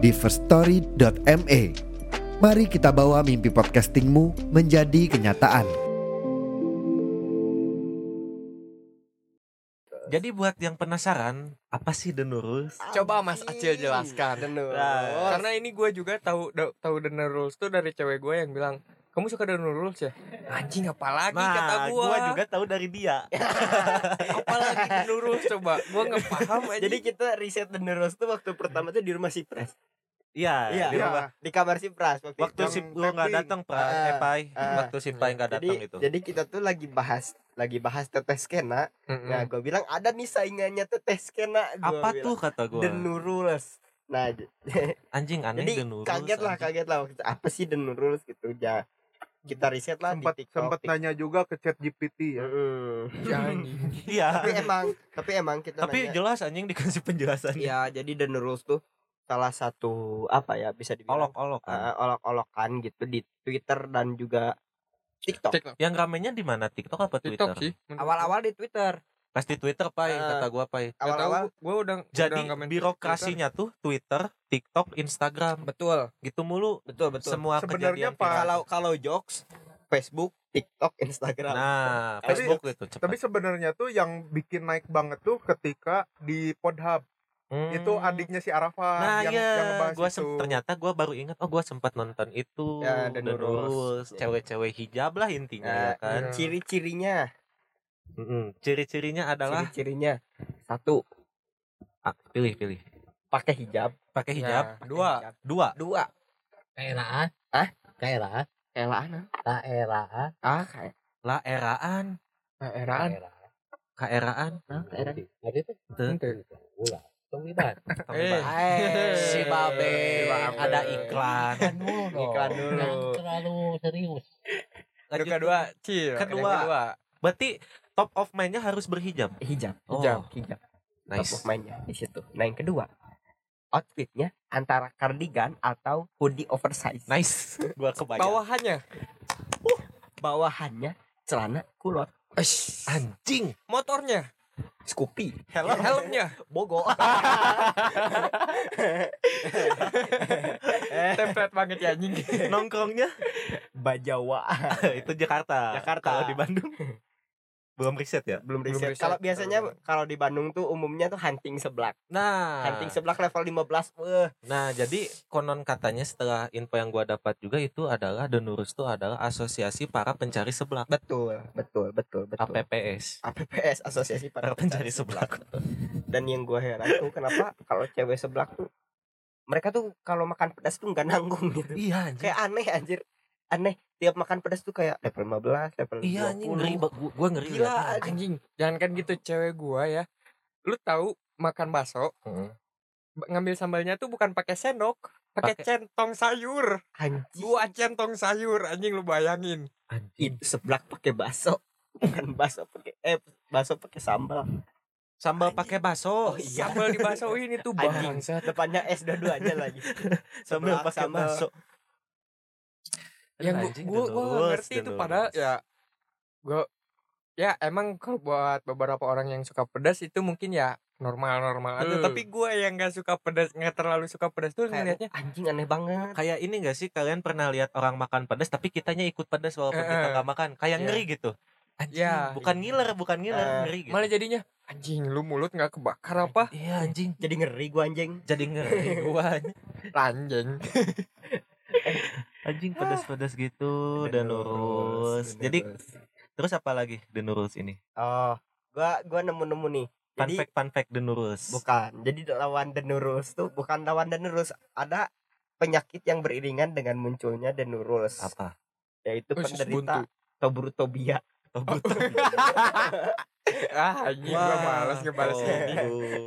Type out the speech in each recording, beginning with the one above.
di firststory.me. Mari kita bawa mimpi podcastingmu menjadi kenyataan. Jadi buat yang penasaran, apa sih The Nurul? Coba Mas Acil jelaskan. The. Nah, Karena ini gue juga tahu tahu The Rules tuh dari cewek gue yang bilang, "Kamu suka The Rules ya?" Anjing apalagi kata Nah, gue. gua juga tahu dari dia. apalagi The Rules coba. Gue nggak paham aja. Jadi kita riset The Nurul tuh waktu pertama tuh di rumah si Pres. Iya, Iya, di rumah. di kamar si Pras waktu, Waktu si lu nggak datang, Pra, Ah, eh, Pai. ah. Waktu si Pai nggak jadi, datang itu. jadi kita tuh lagi bahas lagi bahas teteh skena. Mm-mm. Nah, gue bilang ada nih saingannya teteh skena. Gua Apa bilang. tuh kata gua? The Nuruls. Nah, Anjing aneh jadi The Nurul. kaget lah, kaget lah waktu. Apa sih The gitu ya. Kita riset lah sempat di TikTok. sempat nanya juga ke chat GPT ya Mm-mm. Anjing. Iya. tapi emang tapi emang kita Tapi nanya, jelas anjing dikasih penjelasan. ya jadi The Nuruls tuh salah satu apa ya bisa dibilang Olok-olok kan. eh, olok-olokan gitu di Twitter dan juga TikTok. TikTok. Yang ramenya di mana? TikTok apa Twitter? TikTok sih. Awal-awal di Twitter. Pasti Twitter, Pai, Ah. kata gua, Pai. Awal-awal gue udah Jadi udah birokrasinya tuh Twitter, TikTok, Instagram, betul, gitu mulu. betul, betul. Semua Sebenarnya Pak, viral. kalau kalau jokes Facebook, TikTok, Instagram. Nah, Tapi- Facebook itu cepat. tapi sebenarnya tuh yang bikin naik banget tuh ketika di Podhub Hmm. itu adiknya si Arafah Nah yang, iya, yang ngebahas gua itu ternyata gua baru ingat, oh gua sempat nonton itu, Ya, Ya. cewek-cewek hijab lah intinya Nah, ya kan. iya. Ciri-cirinya, Mm-mm. Ciri-cirinya adalah, ciri-cirinya satu ah, pilih pilih, pakai hijab, pakai Ya, hijab, pakai dua. hijab. dua, dua Kairaan? Hah? Kairaan? kelaan Daeraan? ah kayak lah eraan, Daeraan. kaeraan, ah, kayak Jadi itu ulah. Tunggu ibarat. Eh. si babe, ada iklan. Iklan dulu. Iklan dulu. Terlalu serius. Yang Lanjut. kedua, Cil. Kedua. Kedua. Berarti top of mind-nya harus berhijab. hijab, Oh, Hijab. hijab. nice. Top of mind-nya di situ. Nah yang kedua outfitnya antara cardigan atau hoodie oversize. Nice. Gua kebayang. Bawahannya. Bawahannya celana kulot. Eish. Anjing. Motornya. Scoopy. Helm. Helmnya. Bogo. Template banget ya anjing. Nongkrongnya Bajawa. itu Jakarta. Jakarta. Kalau di Bandung belum riset ya. Belum Belum riset. riset. Kalau biasanya kalau di Bandung tuh umumnya tuh hunting seblak. Nah, Hunting seblak level 15. Wah. nah jadi konon katanya setelah info yang gua dapat juga itu adalah The Nurus itu adalah asosiasi para pencari seblak Betul, betul, betul, betul. APPS. APPS Asosiasi Para pencari seblak. Dan yang gua heran tuh kenapa kalau cewek seblak tuh mereka tuh kalau makan pedas tuh nggak nanggung gitu. Iya anjing. Kayak aneh anjir. Aneh. Tiap makan pedas tuh kayak level 15, level 20. Iya anjing ngeri gua, gua ngeri Gila, liatnya. anjing. Anjing. Jangan kan gitu cewek gua ya. Lu tahu makan bakso Heeh. b- ngambil sambalnya tuh bukan pakai sendok, pakai centong sayur. Anjing. Dua centong sayur anjing lu bayangin. Anjing. Seblak pakai bakso. Bukan bakso pakai eh bakso pakai sambal. Sambal Anjing. pakai bakso. Oh, iya. Sambal dibaksoin itu Anjing. bangsat. Depannya S dua-duanya lagi. Sambal pakai bakso. Yang gua nggak Nurus, ngerti itu padahal ya gua ya emang kalau buat beberapa orang yang suka pedas itu mungkin ya normal-normal aja Hmm. tapi gua yang nggak suka pedas nggak terlalu suka pedas tuh ngelihatnya anjing aneh banget. Kayak ini gak sih kalian pernah lihat orang makan pedas tapi kitanya ikut pedas walaupun Eh, kita nggak makan kayak Iya. ngeri gitu. Anjing, Ya. bukan ngiler, bukan ngiler, Eh, ngeri gitu. malah jadinya anjing lu mulut nggak kebakar apa Iya anjing. Jadi ngeri gua anjing. Jadi ngeri gua anjing anjing pedas-pedas gitu dan lurus. Jadi terus apa lagi The Nurus ini? Oh, gua gua nemu-nemu nih. Fun Jadi fact fun fact The Nurus. bukan. Jadi lawan denurus tuh bukan lawan denurus. Ada penyakit yang beriringan dengan munculnya denurus. Apa? Yaitu Usus penderita tobrutobia. Oh, betul. ah anjing gua males ngebales oh, ini.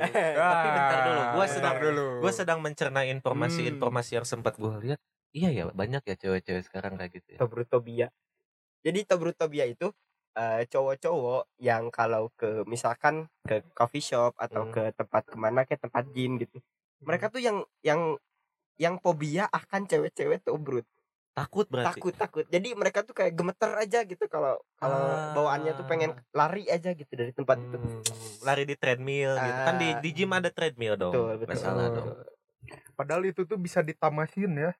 Tapi bentar dulu, gua Ah, sedang dulu gue sedang mencerna informasi-informasi Hmm. yang sempat gue lihat. Iya ya, banyak ya cewek-cewek sekarang kayak gitu ya. tobrutobia jadi tobrutobia itu eh, cowok-cowok yang kalau ke misalkan ke coffee shop atau Hmm. ke tempat ke mana ke tempat gym gitu mereka tuh yang yang yang fobia akan cewek-cewek tobrut Takut berarti. takut takut jadi mereka tuh kayak gemeter aja gitu kalau kalau Ah. bawaannya tuh pengen lari aja gitu dari tempat itu Hmm, lari di treadmill gitu. Kan di Ah. di gym ada treadmill dong. Betul, betul. salah dong. Padahal itu tuh bisa ditamasin ya.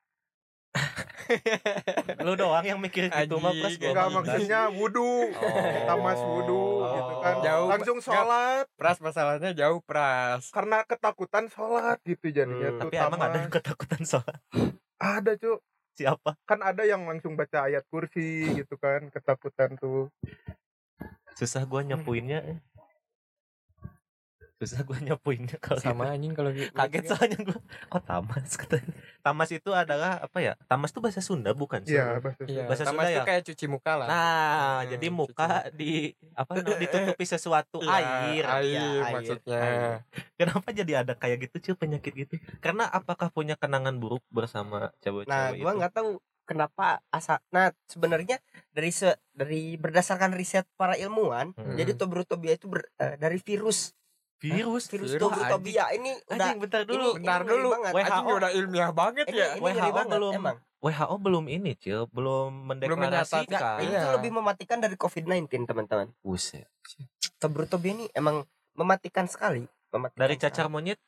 Lu doang yang mikir gitu mah Enggak maksudnya wudhu. Oh. Tamas wudhu gitu kan. Jauh, Langsung sholat pras masalahnya jauh pras karena ketakutan sholat gitu jadinya Hmm, tuh Tapi emang ada yang ketakutan soal Ada cuk. siapa? Kan ada yang langsung baca ayat kursi gitu kan. Ketakutan tuh. Susah gua nyepuinnya. Susah gua nyepuinnya kalau sama gitu. anjing kalau gitu Kaget soalnya gua. Kok tamas katanya. Tamas itu adalah apa ya? Tamas itu bahasa Sunda bukan sih? Iya, bahasa Iya, Bahasa tamas Sunda tuh ya? kayak cuci muka lah. Nah, Hmm, jadi cuci muka di apa ditutupi sesuatu Iya, air. air, Iya, air, maksudnya. air. Kenapa jadi ada kayak gitu cuy penyakit gitu? Karena apakah punya kenangan buruk bersama cewek-cewek nah gua nggak tahu kenapa asa nah sebenarnya dari se dari berdasarkan riset para ilmuwan Hmm. jadi tobrutobia itu ber- eh, dari virus virus virus Virus, tobrutobia ini udah Anjing bentar dulu. ini- Bentar ngeri dulu, banget. WHO. Anjing udah ilmiah banget ini, ya. ini WHO banget belum emang WHO belum ini cil, belum mendeklarasikan. ini Iya. tuh lebih mematikan dari covid-19 teman-teman Buset. tobrutobia ini emang mematikan sekali mematikan Dari sekali. cacar monyet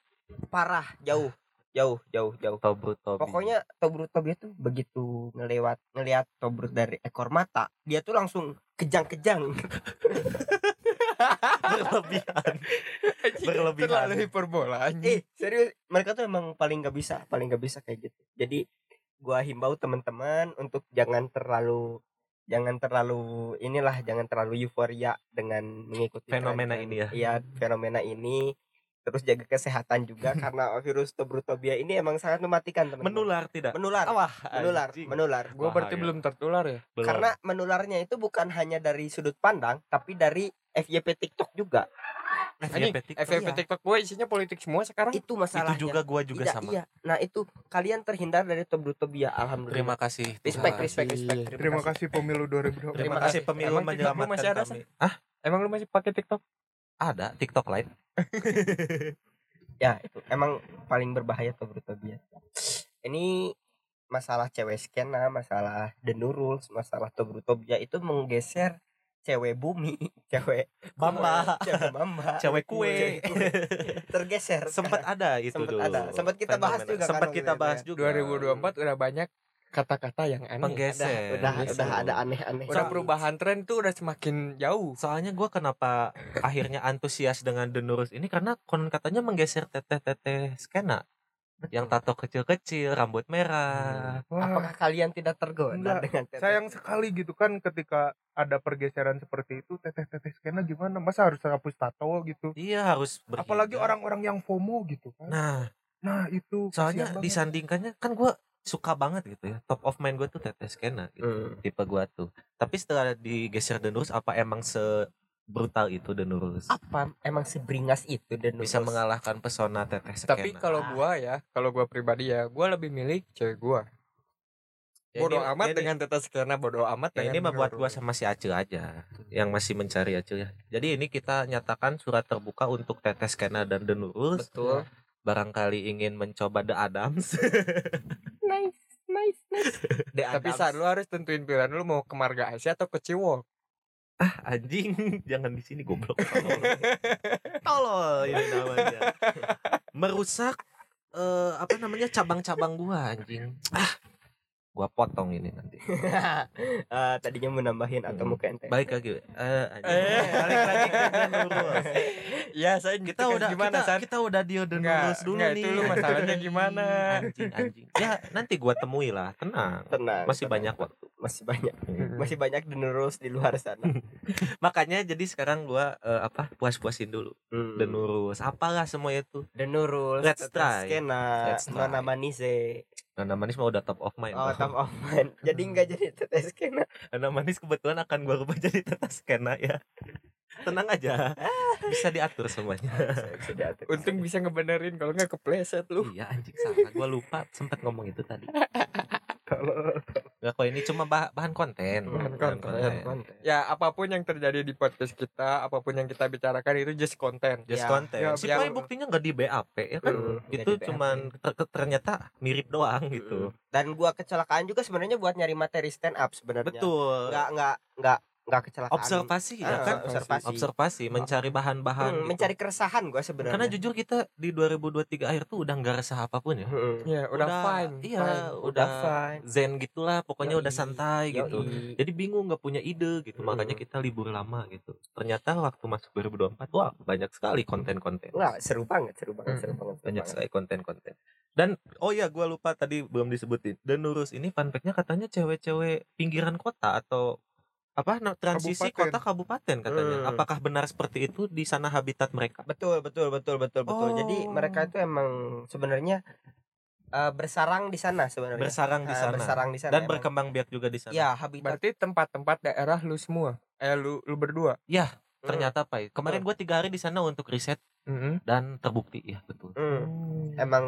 parah jauh jauh jauh jauh tobrutobia. pokoknya tobrutobia tuh begitu ngelewat ngelihat tobrut dari ekor mata dia tuh langsung kejang-kejang berlebihan. Berlebihan. Terlalu hiperbola eh serius mereka tuh emang paling nggak bisa paling nggak bisa kayak gitu jadi gua himbau teman-teman untuk jangan terlalu jangan terlalu inilah jangan terlalu euforia dengan mengikuti Fenomena tren-tren. ini ya. iya fenomena ini terus jaga kesehatan juga karena virus tobrutobia ini emang sangat mematikan teman-teman Menular tidak? menular Wah, menular anjing. menular Gue berarti belum tertular ya. Belum. karena menularnya itu bukan hanya dari sudut pandang tapi dari FYP TikTok juga Anjing, FYP TikTok. FVP Iya. TikTok gue isinya politik semua sekarang. itu itu masalahnya juga gua juga Tidak, sama. iya nah itu kalian terhindar dari tobrutobia alhamdulillah Terima kasih. respect respect kasih. respect Terima kasih pemilu 2020. Terima Terima kasih kasih. pemilu Emang menyelamatkan masih ada, kami. Ah, Emang lu masih pakai TikTok? ada TikTok lain. ya itu emang paling berbahaya tobrutobia ini masalah cewek skena masalah the new rules masalah tobrutobia itu menggeser cewek bumi cewek Bamba. cewek mamba Cewek kue. Cewek kue. tergeser Sempat ada itu Sempat dulu. ada. Sempat kita bahas juga kan Sempat kita bahas ya. juga. 2024 udah banyak kata-kata yang aneh. Penggeser. udah Gitu. udah ada aneh-aneh Udah perubahan tren tuh udah semakin jauh. Soalnya gua kenapa akhirnya antusias dengan The Nurus ini karena konon katanya menggeser teteh-teteh skena yang tato kecil-kecil, rambut merah. Wah, apakah kalian tidak tergoda Enggak. dengan tetes? sayang sekali gitu kan ketika ada pergeseran seperti itu teteh-teteh skena gimana masa harus hapus tato gitu Iya harus berhijab. apalagi orang-orang yang FOMO gitu kan Nah, nah itu soalnya disandingkannya kan gua suka banget gitu ya. Top of mind gua tuh teteh skena gitu. Hmm. Tipe gua tuh. Tapi setelah digeser The Nurus apa emang se brutal itu The Nurus? apa emang seberingas itu dan Bisa mengalahkan pesona teteh skena. Tapi kalau gua ya, kalau gua pribadi ya, gua lebih milih cewek gua. Ya, Bodoh ini- amat ini- dengan teta skena, bodoh amat Ya, dengan ini mah buat gua sama si Acil aja yang masih mencari Acil ya. Jadi ini kita nyatakan surat terbuka untuk Tetes Kena dan The Nurus. betul Barangkali ingin mencoba The Adams. nice nice nice The Tapi Adams. saat lu harus tentuin pilihan lu mau ke Marga Asia atau ke Ciwok. Anjing, jangan di sini goblok. Tolol. Tolol ini namanya. Merusak eh apa namanya cabang-cabang gua anjing. Ah. Gua potong ini nanti. Eh, tadinya mau nambahin atau mau ke ente Balik lagi. Eh, anjing. Eh. balik lagi ke ya, saya kita udah gimana, kita, San? kita udah Enggak, Nurus dulu enggak, nih. itu lu masalahnya gimana? Anjing, anjing. Ya, nanti gua temui lah, tenang. tenang Masih tenang. banyak waktu. masih banyak Hmm. masih banyak denurus di luar sana Makanya jadi sekarang gua eh, apa? Puas-puasin dulu. hmm. The Nurus, apalah semua itu. denurus Let's try. skena Let's try. nona manise Nana manis mah udah top of mind. oh top of mind jadi nggak jadi tetes skena Nana manis kebetulan akan gua rubah jadi tetes skena ya. tenang aja bisa diatur semuanya Bisa- bisa diatur. Untung bisa ngebenerin kalau nggak kepleset lu. iya anjing salah gua lupa sempat ngomong itu tadi Kalau kok ini cuma bah- bahan konten Bahan Bahan konten. Konten. Ya apa pun yang terjadi di podcast kita, apa pun yang kita bicarakan itu just konten. just Ya. konten Ya, si yang- Pai buktinya nggak di BAP ya kan Hmm, itu cuman ter- ternyata mirip doang gitu Dan gua kecelakaan juga sebenarnya buat nyari materi stand up sebenarnya. betul Nggak nggak nggak nggak kecelakaan. observasi ya Ah, kan observasi. observasi mencari bahan-bahan Hmm, gitu. mencari keresahan gua sebenarnya. karena jujur kita di 2023 akhir tuh udah nggak resah apa pun ya Hmm. Ya udah, fine. iya fine. udah, fine. zen gitulah pokoknya Yoi. udah santai gitu Yoi. jadi bingung nggak punya ide gitu Hmm. makanya kita libur lama gitu ternyata waktu masuk 2024 wah banyak sekali konten-konten Wah, seru banget, seru banget, Hmm. seru banget. seru banyak banget. sekali konten-konten dan oh ya gua lupa tadi belum disebutin dan Nurus ini fun fact-nya katanya cewek-cewek pinggiran kota atau apa nah, transisi Kabupaten. kota kabupaten katanya Hmm. apakah benar seperti itu di sana habitat mereka Betul, betul, betul, betul, betul. Jadi Oh. mereka itu emang sebenarnya eh, bersarang di sana sebenarnya. bersarang di Ah, sana bersarang di sana. dan emang. berkembang biak juga di sana Ya, habitat Berarti tempat-tempat daerah lu semua. Eh lu lu berdua. ya Hmm. ternyata Pai kemarin gue tiga hari di sana untuk riset Mm-mm. dan terbukti ya betul Hmm. Emang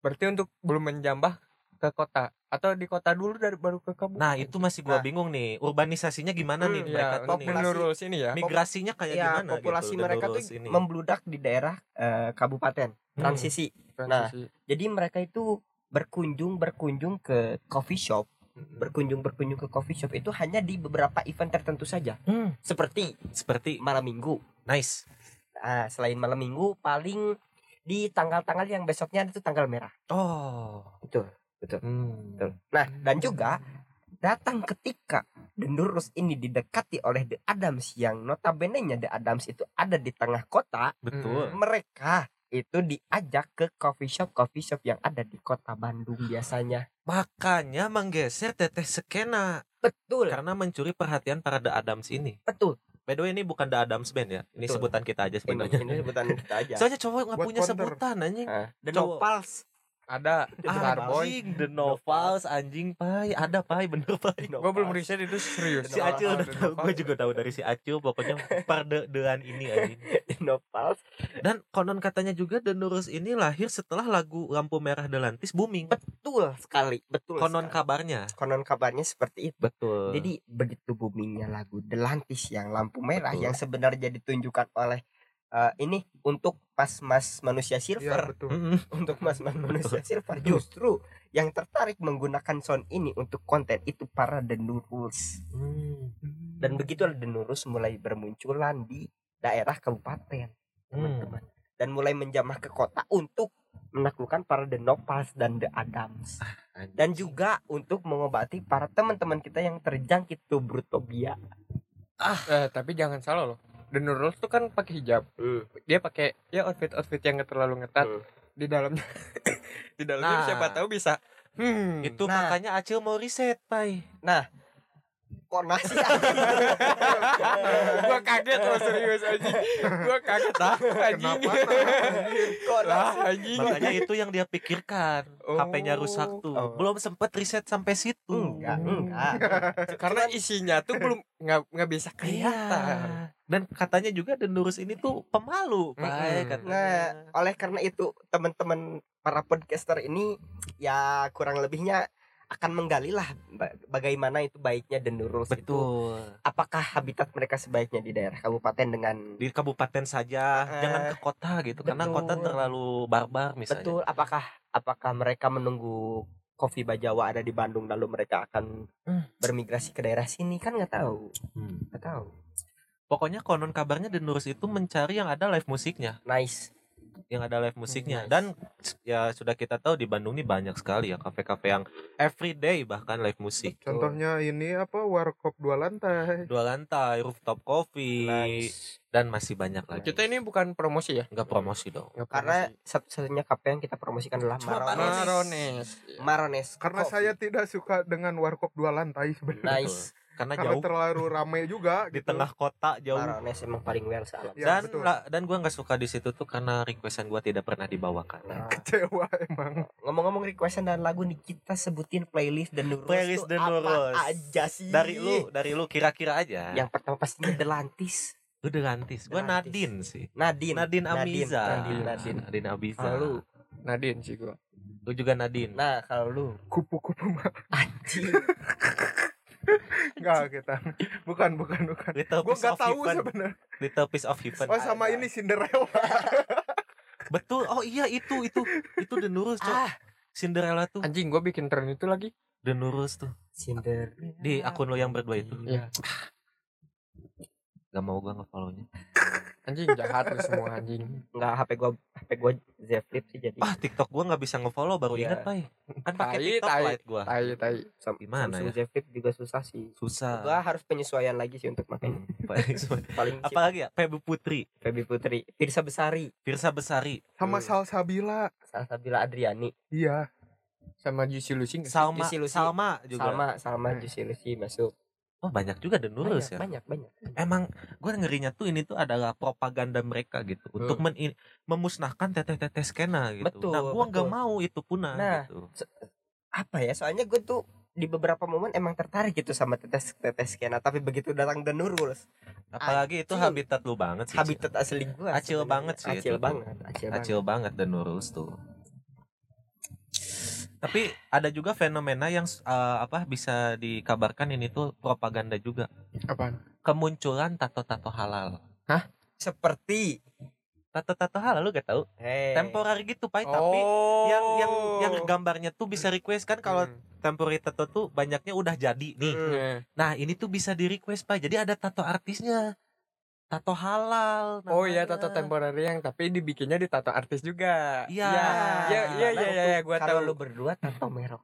Berarti untuk belum menjambah ke kota atau di kota dulu dari baru ke kabupaten. Nah itu masih gua Nah. bingung nih urbanisasinya gimana nih Hmm, mereka ya, tuh untuk nih populasi- sini ya. migrasinya kayak ya gimana populasi gitu, mereka tuh ini. membludak di daerah eh, kabupaten Hmm. transisi. Nah, Transisi. Jadi mereka itu berkunjung berkunjung ke coffee shop, Hmm. berkunjung berkunjung ke coffee shop itu hanya di beberapa event tertentu saja. Hmm, Seperti seperti malam minggu. nice Nah, selain malam minggu paling di tanggal-tanggal yang besoknya itu tanggal merah. oh Betul. Hmm. Betul. Nah, dan juga datang ketika The Nurus ini didekati oleh The Adams yang notabene-nya The Adams itu ada di tengah kota, betul mereka itu diajak ke coffee shop coffee shop yang ada di kota Bandung biasanya. makanya menggeser teteh skena Betul, karena mencuri perhatian para The Adams ini betul. by the way ini bukan The Adams Band ya ini Betul. sebutan kita aja Ini, sebenarnya ini sebutan kita aja. soalnya cowok nggak punya counter. sebutan anjing The Cowok. Nopals. Ada Starboy. anjing The Novals anjing pai ada pai bener pai Gue belum riset itu serius. si Novals, Acil udah tahu gue Novals. juga tahu dari si Acil pokoknya perdean ini anjing The Nopals. Dan konon katanya juga The Nurus ini lahir setelah lagu Lampu Merah Delantis booming. Betul sekali, betul. Konon sekali. kabarnya. konon kabarnya seperti itu. Betul. Jadi begitu boomingnya lagu Delantis yang lampu merah Betul. yang sebenarnya ditunjukkan oleh eh, ini untuk mas-mas manusia ya silver, betul. Mm-mm. untuk mas-mas manusia silver justru yang tertarik menggunakan sound ini untuk konten itu para The Nurus. Hmm. Dan begitu The Nurus mulai bermunculan di daerah kabupaten, teman-teman. Dan mulai menjamah ke kota untuk menaklukkan para The Nopals dan The Adams. Anjing. Dan juga untuk mengobati para teman-teman kita yang terjangkit tubrutobia. Eh, tapi jangan salah loh. The Nurul tuh kan pakai hijab. Dia pakai ya outfit outfit yang nggak terlalu ngetat Hmm. di dalamnya. di dalamnya Nah. siapa tahu bisa. Hmm. Itu Nah. makanya Acil mau riset, Pai. Kok nasi gua kaget loh serius aja. Gua kaget ah anjing. Kok Lah nasi anjing. Makanya itu yang dia pikirkan. Oh. HP-nya rusak tuh. Oh. Belum sempet riset sampai situ. Enggak, enggak. Karena isinya tuh belum nggak nggak bisa Iya. kelihatan. Dan katanya juga The Nurus ini tuh pemalu, Pai, Mm-mm. katanya. Nah, oleh karena itu teman-teman para podcaster ini ya kurang lebihnya akan menggali lah ba- bagaimana itu baiknya The Nurus itu. Betul. Apakah habitat mereka sebaiknya di daerah kabupaten dengan Di kabupaten saja, Eh, jangan ke kota gitu. Karena betul. kota terlalu barbar misalnya. betul apakah apakah mereka menunggu Kopi Bajawa ada di Bandung lalu mereka akan Hmm. bermigrasi ke daerah sini kan nggak tahu Hmm. nggak tahu Pokoknya konon kabarnya The Nurus itu mencari yang ada live musiknya, nice yang ada live musiknya. Nice. Dan ya sudah kita tahu di Bandung ini banyak sekali ya kafe-kafe yang everyday bahkan live musik. Contohnya ini apa warkop dua lantai. Dua lantai, rooftop coffee, nice dan masih banyak lagi. Kita ini bukan promosi ya. nggak promosi dong. Nggak karena promosi. satu-satunya kafe yang kita promosikan adalah Cuma Marones Marones. Marones. Marones Karena Coffee. saya tidak suka dengan warkop dua lantai sebenarnya. nice Karena Karena jauh terlalu ramai juga di gitu. tengah kota jauh. Marones emang paling well salam Ya, dan betul. la- dan gua nggak suka di situ tuh karena requestan gua tidak pernah dibawakan. Nah, Kecewa emang. ngomong-ngomong requestan dan lagu nih kita sebutin playlist The Nurus Playlist tuh The apa Nurus. aja sih Dari lu, dari lu kira-kira aja. yang pertama pastinya Delantis Udah ganti. Gua Ganti. Nadine sih. Nadine Nadine Amiza. Nadine, Nadine. Nadine Amiza. Kalau lu Nadine sih gua. Lu juga Nadine. nah kalau lu Kupu-kupu mah anjing enggak kita. Bukan, bukan, bukan. Little Gue piece nggak of tahu sebenarnya. Little piece of heaven. Oh sama Ada. ini Cinderella. Betul. Oh iya itu itu itu The Nurus, Cok. ah Cinderella tuh Anjing gua bikin tren itu lagi. The Nurus tuh Cinder di akun lo yang berdua itu. Iya. Gak mau gua nge-follow-nya. Anjing jahat lu semua anjing. nggak HP gua HP gua Z Flip sih jadi Ah, TikTok gua nggak bisa nge-follow baru Iya. ingat, Pai. Kan pakai TikTok tai. Lite gua. Tai tai. Sam- gimana Samsung ya? Z Flip juga susah sih Susah. gua harus penyesuaian lagi sih untuk makanya Hmm, paling semua- paling Apa lagi ya? Feby Putri, Feby Putri Firsa Besari Firsa Besari, Sama Hmm. Salsabila. Salsabila Adriani Iya. Sama Juicy Lucy? Salma, Juicy Lucy. Salma juga. Salma Salma Hmm. Juicy Lucy masuk Oh, banyak juga Nurus banyak, ya. banyak banyak Emang gue ngerinya tuh ini tuh adalah propaganda mereka gitu untuk men memusnahkan teteh-teteh skena gitu. Betul, nah, gua nggak mau itu punah Nah, gitu. apa ya soalnya gue tuh di beberapa momen emang tertarik gitu sama tetes tetes skena tapi begitu datang The Nurul Apalagi itu habitat lu banget sih. habitat asli gue Acil banget sih acil itu banget acil, Cil. Acil banget The Nurus tuh. Tapi ada juga fenomena yang eh, apa bisa dikabarkan ini tuh propaganda juga. Apaan? Kemunculan tato-tato halal. banget. seperti Tato-tato halal lu gak tahu? hey, Temporary gitu, Pai, tapi Oh. yang yang yang gambarnya tuh bisa request kan kalau Hmm. temporary tato tuh banyaknya udah jadi nih. Mm. Nah, Nah, ini tuh bisa di request, Pak. Jadi ada tato artisnya. Tato halal. Oh iya namanya. tato temporary yang tapi dibikinnya di tato artis juga. Iya. Iya iya iya Gimana iya, iya, gua kalau tahu. lu berdua tato merok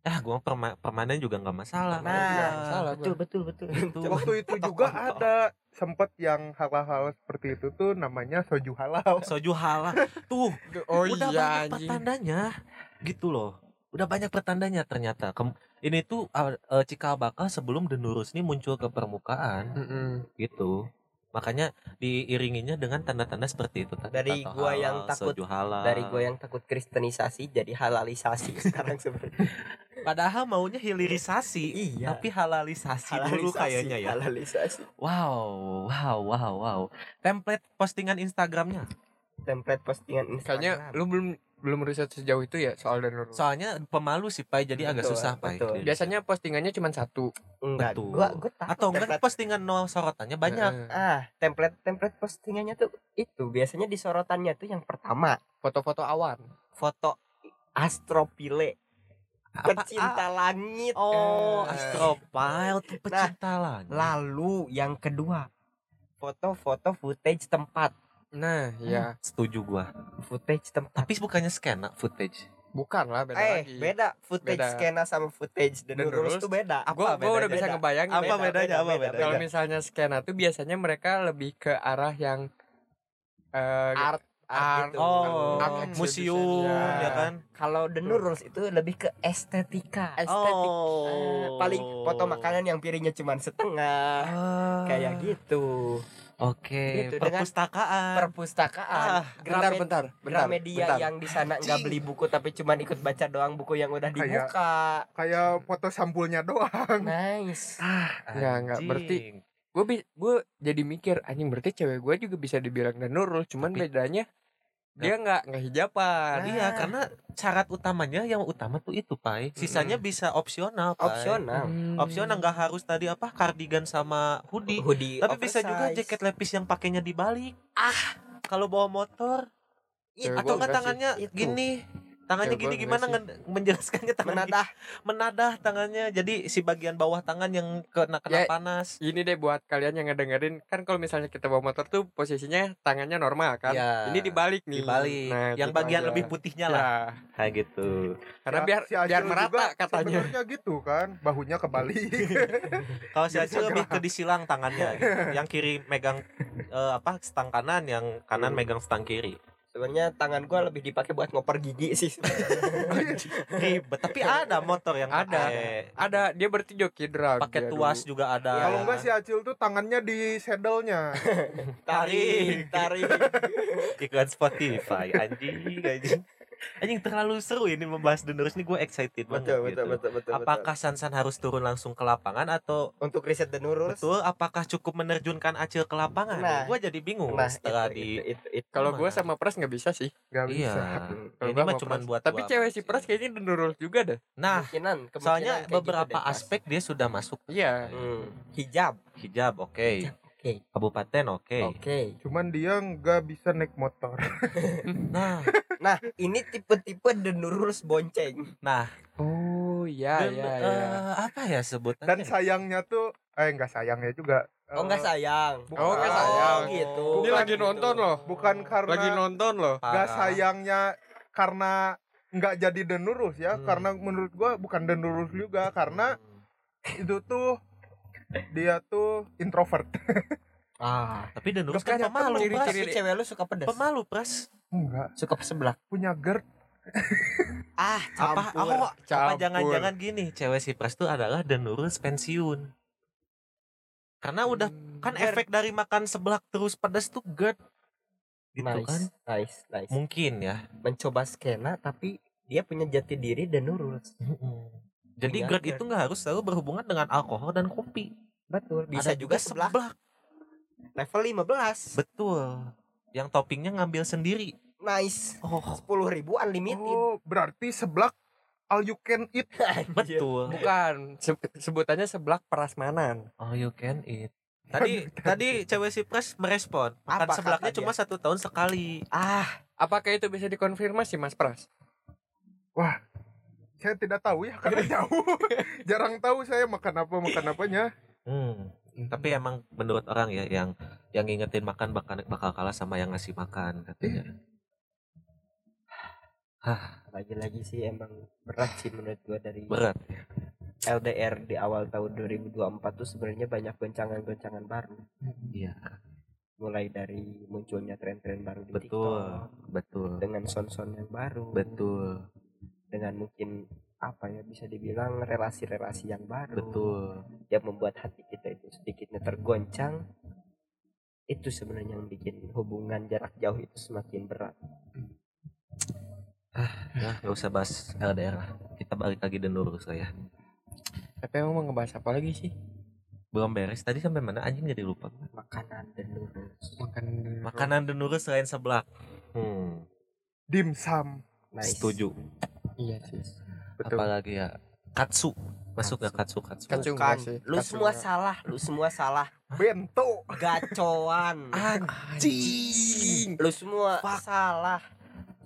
Ah, gua perma permanen juga nggak masalah. nah Iya, salah betul betul betul Itu. Waktu itu juga ada sempet yang hal-hal seperti itu tuh namanya soju halal. Soju halal. Tuh, Oh udah iya banyak anjing. pertandanya. Gitu loh. Udah banyak pertandanya ternyata. Kem- ini tuh uh, uh, cikal bakal sebelum The Nurus ini muncul ke permukaan Mm-mm. gitu. Makanya diiringinya dengan tanda-tanda seperti itu tadi. Dari Tato gua halal, yang takut- halal. dari gue yang takut kristenisasi jadi halalisasi sekarang sebenarnya Padahal maunya hilirisasi, iya tapi halalisasi, dulu Halalisasi, kayaknya ya. halalisasi Wow, wow, wow, wow. Template postingan Instagramnya. template postingan Kayaknya Instagram lu belum belum riset sejauh itu ya soal dan Nurul. Soalnya pemalu sih, Pai, jadi agak Betul, susah, Pai. betul. Biasanya postingannya cuma satu. enggak betul. gua gua tahu Atau enggak postingan nol sorotannya banyak. Ah template template postingannya tuh itu biasanya di sorotannya tuh yang pertama Foto-foto awan. foto astropile Apa- pecinta langit ah, Oh, Eh. Astropile tuh pecinta langit. lalu yang kedua foto-foto footage tempat Nah, ya. Setuju gua. footage tempat Tapi bukannya skena footage. Bukan lah beda eh lagi. beda footage Beda. skena sama footage The The Nurulus Nurulus tuh beda Gua, Apa gua udah bedanya? bisa Beda. ngebayangin. Apa Beda. bedanya? Apa bedanya? Kalau misalnya skena tuh biasanya mereka lebih ke arah yang eh art art, gitu. Oh, art museum ya. ya kan? kalau The Nurulus itu lebih ke estetika estetik. Eh, paling foto makanan yang piringnya cuma setengah Ah, kayak gitu Oke, Gitu, dengan perpustakaan. perpustakaan Ah, bentar, Gramed- bentar, bentar, Gramedia bentar. yang di sana nggak beli buku tapi cuma ikut baca doang buku yang udah dibuka Kayak foto sampulnya doang. nice Enggak, enggak, berarti gue gue jadi mikir anjing berarti cewek gue juga bisa dibilang dan Nurul cuman Tapi- bedanya dia nggak nggak hijaban Nah. Iya, karena syarat utamanya yang utama tuh itu, Pai. Sisanya bisa opsional, Pai. opsional Hmm. Opsional nggak harus tadi apa cardigan sama hoodie. hoodie Tapi bisa juga oversize. jaket lepis yang pakainya dibalik. Ah, kalau bawa motor Cewek atau gua nggak tangannya Itu. gini. Tangannya gua gini gimana sih. nge- menjelaskannya tangan menadah gini. menadah tangannya. Jadi si bagian bawah tangan yang kena Ya, kena panas. ini deh buat kalian yang ngedengerin kan kalau misalnya kita bawa motor tuh posisinya tangannya normal kan Ya, ini dibalik nih dibalik. Nah, yang gitu bagian aja. lebih putihnya Ya, lah. Kayak gitu. karena Ya, biar si biar juga merata katanya Sebenarnya gitu kan, bahunya kebalik. Kalau si Acil lebih ke disilang tangannya. gitu. Yang kiri megang eh, apa stang kanan, yang kanan Hmm. megang stang kiri. Sebenarnya tangan gua lebih dipakai buat ngoper gigi sih Ribet. Tapi ada motor yang Ada. pakai ada dia berarti joki drag pakai tuas dulu. juga ada. Kalau enggak si Acil tuh tangannya di saddle-nya. tarik tarik iklan Spotify anjing anjing. Anjing terlalu seru ini membahas The Nurse ini gue excited banget betul, gitu. betul, betul, betul, apakah Sansan harus turun langsung ke lapangan atau untuk riset nurus? betul apakah cukup menerjunkan Acil ke lapangan? Nah. gue jadi bingung Nah, setelah itu, di itu, itu, itu. Kalau gue sama Pras nggak bisa sih. Gak iya. bisa. Kalau ini mah cuma buat Tapi cewek apa si sih. Pras kayaknya denurul juga dah. Nah, kemungkinan, kemungkinan soalnya gitu beberapa deh, Pas. aspek dia sudah masuk Iya. Hmm. hijab hijab, oke. Oke. Kabupaten, oke. oke Cuman dia nggak bisa naik motor. Nah, nah ini tipe-tipe the nurus bonceng nah, Oh iya dan, iya eh, iya. apa ya sebutannya? Dan sayangnya tuh, eh nggak sayangnya juga. oh nggak Eh, sayang Oh, nggak sayang. gitu Ini bukan lagi gitu. nonton loh. Bukan karena Lagi nonton loh. nggak Parah. sayangnya karena nggak jadi denurus ya. Hmm. Karena menurut gua bukan denurus juga karena itu tuh dia tuh introvert. ah Tapi The Nurse kan punya pemalu, Pras. tapi cewek lu suka pedas Pemalu, Pras. Enggak, suka sebelah punya GERD. ah Apa, campur apa Campur. jangan-jangan gini, cewek si Pras itu adalah The Nurse pensiun. Karena udah kan GERD. efek dari makan seblak terus pedas tuh GERD. Gitu nice kan? nice nice Mungkin ya. mencoba skena tapi dia punya jati diri dan nurus Jadi Iya, GERD GERD. itu nggak harus selalu berhubungan dengan alkohol dan kopi. betul bisa Ada juga sebelah level 15 Betul. Yang toppingnya ngambil sendiri. nice Oh, sepuluh ribu unlimited Oh, berarti seblak all you can eat. betul. Bukan se- sebutannya seblak prasmanan. Oh, you can eat. Tadi tadi cewek si Pras merespon, makan Apa seblaknya cuma satu tahun sekali. ah Apakah itu bisa dikonfirmasi Mas Pras? Saya tidak tahu ya karena jauh. Jarang tahu saya makan apa makan apanya. Hmm. Tapi emang menurut orang ya yang yang ngingetin makan bakal bakal kalah sama yang ngasih makan katanya. lagi-lagi sih emang berat sih menurut gua dari Berat. LDR di awal tahun 2024 tuh sebenarnya banyak goncangan-goncangan baru Iya, mulai dari munculnya tren-tren baru di betul. TikTok Betul. dengan son-son yang baru Betul. Dengan mungkin apa ya bisa dibilang relasi-relasi yang baru Betul. yang membuat hati kita itu sedikitnya tergoncang itu sebenarnya yang bikin hubungan jarak jauh itu semakin berat Nah, nggak usah bahas LDR lah. Kita balik lagi dan lurus lah ya. Tapi emang mau ngebahas apa lagi sih? Belum beres. Tadi sampai mana? Anjing jadi lupa. makanan dan lurus Makan Makanan dan lurus selain seblak. Hmm. Dimsum. nice Setuju. Iya sih. Betul. Apalagi ya katsu. Masuk gak katsu katsu? Katsu sih. lu Katsu semua enggak. salah lu semua salah Bento. gacoan Anjing. lu semua salah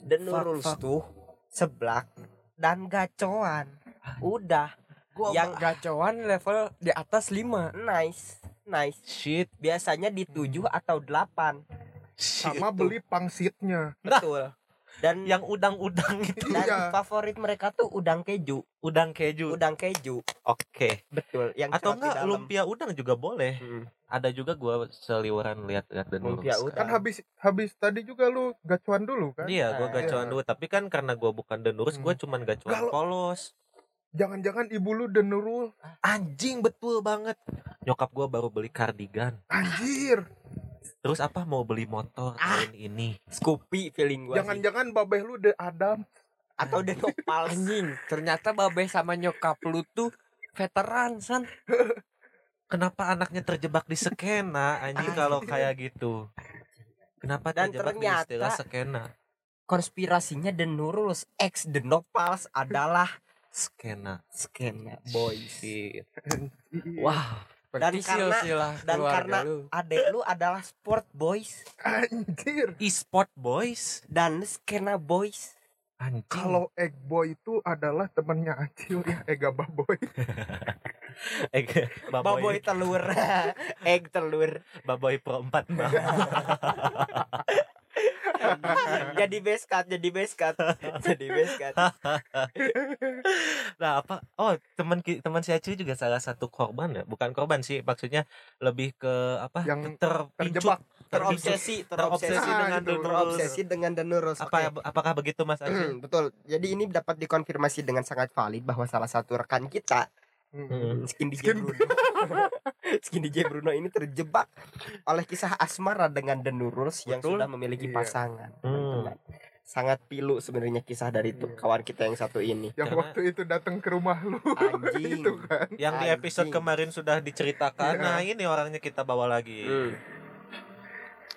dan lurus tuh seblak dan gacoan udah yang gacoan level di atas 5. nice nice Shit. biasanya di 7 atau 8 Sama beli pangsitnya. betul dan Yang udang-udang itu. dan Iya. favorit mereka tuh udang keju Udang keju. udang keju Oke. betul yang Atau enggak lumpia udang juga boleh. Hmm. Ada juga gua seliweran lihat-lihat dan Lumpia udang. Kan habis habis tadi juga lu gacuan dulu kan? Iya, gua Ah, gacuan iya. dulu. Tapi kan karena gua bukan denurus, gua Hmm. cuman gacuan Kalau- polos. Jangan-jangan ibu lu denurul. Anjing betul banget. Nyokap gua baru beli kardigan. Anjir. Terus apa mau beli motor Ah. tahun ini? Scoopy feeling gua sih. Jangan-jangan babeh lu de Adam. atau the nopal Anjing, ternyata babe sama nyokap lu tuh veteran san. Kenapa anaknya terjebak di skena anjing kalau kayak gitu? Kenapa Dan terjebak di ternyata- istilah skena? konspirasinya The Nurulus X The Nopals adalah Skena. skena boys Shit. Berarti karena- silsilah dan karena lu. adek lu adalah sport boys Anjir. E-sport boys. dan skena boys Anjing. Kalau egg boy itu adalah temannya Acil ya, Ega Baboy. eh, baboy baboy, telur egg telur baboy pro 4 jadi base cut jadi base cut. Jadi base cut. Nah apa? Oh teman teman si Acil juga salah satu korban ya? Bukan korban sih maksudnya lebih ke apa? Yang terpincut Terjebak. terobsesi terobsesi terobsesi Ah, dengan itu. Denurus. terobsesi dengan The Nurulus apa apakah begitu Mas Acil? Betul. Jadi ini dapat dikonfirmasi dengan sangat valid bahwa salah satu rekan kita Hmm. Skin DJ Skin- Bruno Skin DJ Bruno ini terjebak oleh kisah asmara dengan The Nurulus yang Betul. sudah memiliki Iya. pasangan Hmm. sangat pilu sebenarnya kisah dari Iya. kawan kita yang satu ini. yang Karena- waktu itu datang ke rumah lu Anjing. itu kan Yang di episode Anjing. kemarin sudah diceritakan. Iya. Nah, ini orangnya kita bawa lagi. Hmm.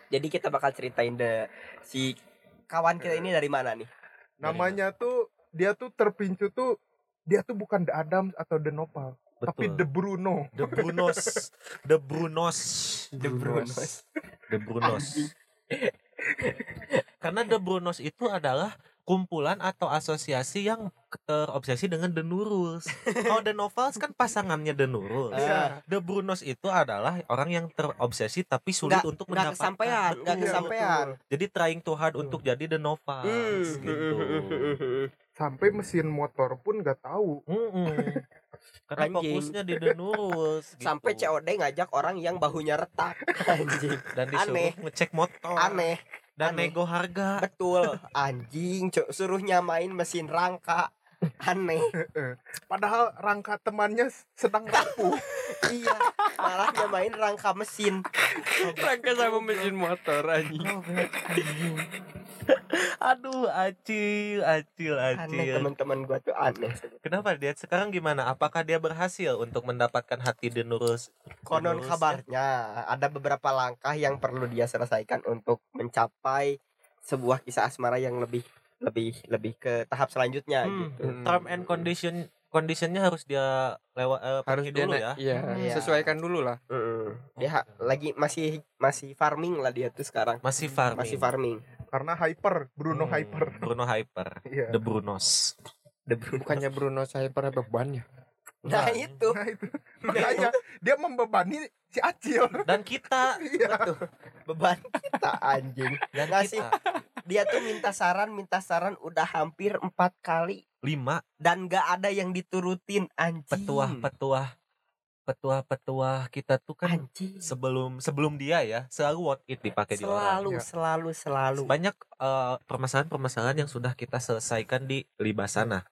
Jadi kita bakal ceritain the si kawan kita ini dari mana nih? namanya tuh dia tuh terpincu tuh dia tuh bukan The Adams atau The Nopal tapi Betul. The Bruno The Brunos. The Brunos. The Brunos. The Brunos. Karena The Brunos itu adalah kumpulan atau asosiasi yang terobsesi dengan The Nurus. Kalau The Novels kan pasangannya The Nurus. Ah. The Brunos itu adalah orang yang terobsesi tapi sulit Nggak- untuk mendapatkan. kesampaian, nggak Betul. kesampaian. Jadi trying too hard untuk jadi The Novels Hmm. gitu. sampai mesin motor pun nggak tahu Mm-mm. Karena Anjing. fokusnya di The Nurus gitu. Sampai COD ngajak orang yang bahunya retak. Anjing. dan disuruh aneh. ngecek motor Aneh. dan aneh. nego harga. Betul. Anjing, Cuk. suruh nyamain mesin rangka. Aneh. padahal rangka temannya sedang rapuh iya, malah nyamain rangka mesin. Rangka sama mesin motor anjing. Aduh, acil, acil, Aneh acil. teman-teman gua tuh aneh. Kenapa dia sekarang gimana? Apakah dia berhasil untuk mendapatkan hati The Nurus? Konon Terus, kabarnya ada beberapa langkah yang perlu dia selesaikan untuk mencapai sebuah kisah asmara yang lebih lebih lebih ke tahap selanjutnya Hmm, gitu. term and condition conditionnya harus dia lewat eh, Harus dia dulu na- ya. Iya, Iya. sesuaikan dulu lah. Mm-mm. Dia ha- lagi masih masih farming lah dia tuh sekarang. Masih farming. Masih farming. karena hyper Bruno Hmm, hyper Bruno Hyper. iya The Brunos. The Bruno. Bukannya Bruno pernah beban ya? Nah Nah, itu nah itu makanya dia membebani si Acil Dan kita iya beban kita anjing. dan kita Dia tuh minta saran, minta saran udah hampir empat kali lima dan gak ada yang diturutin anjing. petuah-petuah petuah-petuah kita tuh kan Anjing. sebelum sebelum dia ya selalu what it dipakai di orang. Selalu, selalu, selalu. Banyak eh, permasalahan-permasalahan yang sudah kita selesaikan di Libasana.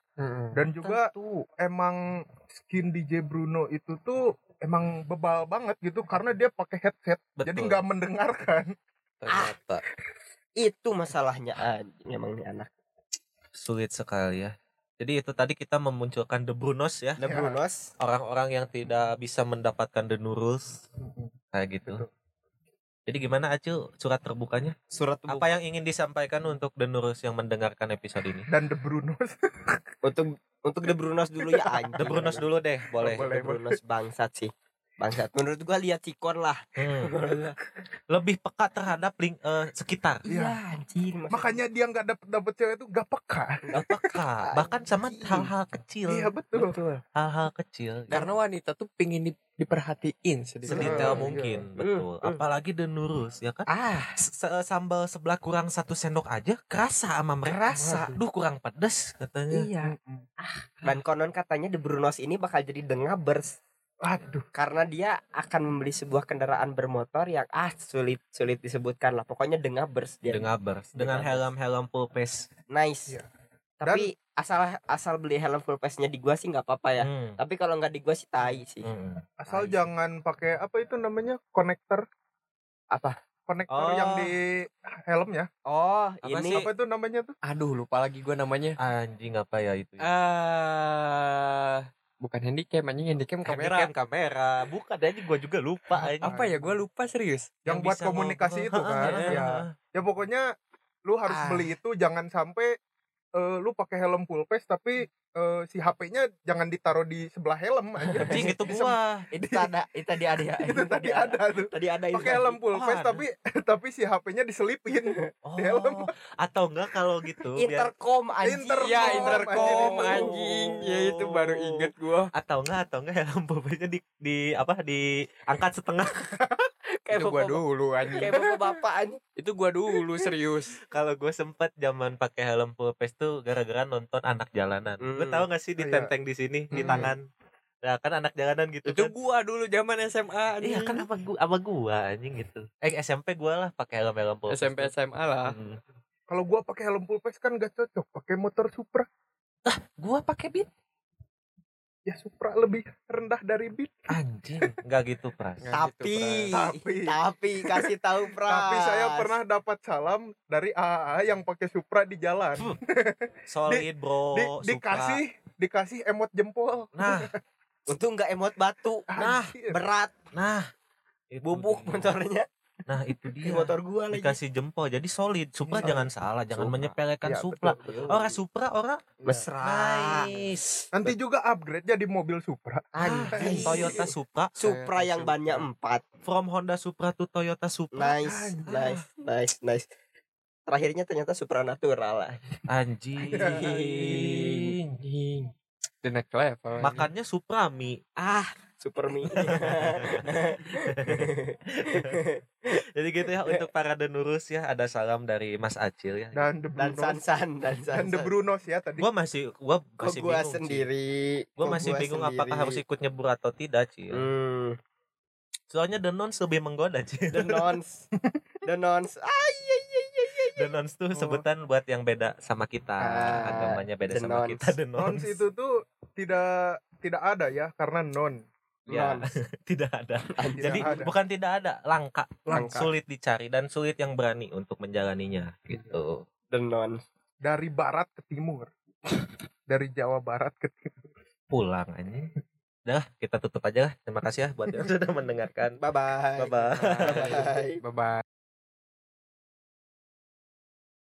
dan juga Tentu. emang skin DJ Bruno itu tuh emang bebal banget gitu karena dia pakai headset Betul. jadi nggak mendengarkan ternyata itu masalahnya anjing emang nih anak. sulit sekali ya. Jadi itu tadi kita memunculkan The Brunos ya. The Brunos. Orang-orang yang tidak bisa mendapatkan The Nurus. Kayak gitu. Jadi gimana Acu surat terbukanya? Surat Apa yang ingin disampaikan untuk The Nurus yang mendengarkan episode ini? dan The Brunos untuk untuk The Brunos dulu ya anjing. The Brunos dulu deh, boleh. Boleh. The Brunos bangsat sih. Bangsat. Menurut gua lihat Cikon lah. Hmm. Lebih peka terhadap link eh, sekitar. Iya. anjing. maksud- makanya dia nggak dapet dapet cewek itu gak peka Nggak peka, bahkan sama hal-hal kecil. iya betul betul. Hal-hal kecil. Karena wanita tuh pingin di- diperhatiin sedetail Iya. mungkin, Hmm, betul. hmm. Apalagi The Nurus ya kan? Ah, sambal sebelah kurang satu sendok aja kerasa sama mereka. Kerasa. Duh kurang pedes katanya. iya. Dan konon katanya The Brunos ini bakal jadi The Ngabers aduh karena dia akan membeli sebuah kendaraan bermotor yang ah sulit sulit disebutkan lah. Pokoknya The Ngabers dia. Dengan bers, dengan helm-helm full face. Nice. Iya. Tapi asal asal beli helm full face-nya di gua sih nggak apa-apa ya. Hmm. Tapi kalau nggak di gua sih tai sih. Hmm. asal Nice. jangan pakai apa itu namanya konektor Apa? konektor Oh. yang di helmnya Oh, Apa ini sih? apa itu namanya tuh Aduh, lupa lagi gua namanya. Anjing apa ya itu? ya? Ah, bukan handycam anjing handycam kamera. Handycam kamera. Bukan aja gua juga lupa anjing. Apa ya? Gua lupa serius. yang, buat bisa komunikasi ngobrol. itu kan ya ya pokoknya lu harus Ah. beli itu jangan sampai eh, lu pakai helm full face tapi eh, si HP-nya jangan ditaruh di sebelah helm aja Anjing itu Di gua. itu ada itu tadi ada ya. itu tadi ada tuh Tadi ada pakai helm full face Ada. tapi tapi si HP-nya diselipin Oh, Di helm. atau enggak kalau gitu biar Intercom anjing. Intercom. Ya, Oh, intercom anjing. Ya itu baru inget gua. atau enggak atau enggak helm pulpesnya di di apa diangkat setengah kayak Itu gua bapak, dulu anjing. kayak bapak-bapak anjing. Itu gua dulu serius. kalau gue sempet zaman pakai helm full face tuh gara-gara nonton anak jalanan Hmm. tahu gak sih Iya. ditenteng di sini di Hmm. tangan Nah, kan anak jalanan gitu Itu kan. gua dulu zaman SMA anjing. Iya kan apa gua apa gua anjing gitu. Eh SMP gua lah pakai helm-helm full face SMP tuh. SMA lah. Hmm. kalau gua pakai helm full face kan gak cocok pakai motor Supra Gua pakai beat. Ya Supra lebih rendah dari Beat Anjing, nggak gitu pras. Nggak Tapi, gitu, Tapi. tapi kasih tahu Pras. tapi saya pernah dapat salam dari AAA yang pakai Supra di jalan Solid bro. di, Supra. dikasih dikasih emot jempol Nah, Untung nggak emot batu. Nah, Anjir. Berat, nah. Bubuk motornya. Nah, itu Di dia. motor gua lagi. Dikasih jempol. Jadi solid. Supra Iya. jangan salah, jangan Supra. menyepelekan Iya, Supra. betul, betul. Ora Supra, ora Mesra. nice. nanti juga upgrade jadi mobil Supra Anjing. Toyota Supra Supra yang bannya empat. from Honda Supra to Toyota Supra. Nice, nice, nice, nice. Terakhirnya ternyata supranatural lah. Anjing. Anjing. The next level. Makannya Suprami. Ah, super mie. Jadi gitu ya untuk para denurus ya ada salam dari Mas Acil ya. dan The dan Brunos Sansan dan dan The. Brunos ya tadi Gua masih gua Kok masih gua bingung. Sih. sendiri? Gua Kok masih gua bingung sendiri? apakah harus ikut nyebur atau tidak, Cil. Hmm, Soalnya The Nons lebih menggoda, Cil. the nons, the nons. Iya, iya, iya. The Nons tuh Oh. sebutan buat yang beda sama kita. Ah, Agamanya beda The sama Nons. kita, The Nons. nons itu tuh tidak tidak ada ya karena non Ya, tidak ada. Tidak Jadi ada. bukan tidak ada, langka. Langka. Sulit dicari dan sulit yang berani untuk menjalaninya gitu. Nons. dari barat ke timur dari Jawa Barat ke timur Pulang aja. Dah, kita tutup aja lah. Terima kasih ya buat yang sudah mendengarkan. Bye bye. Bye-bye. Bye bye. Bye bye.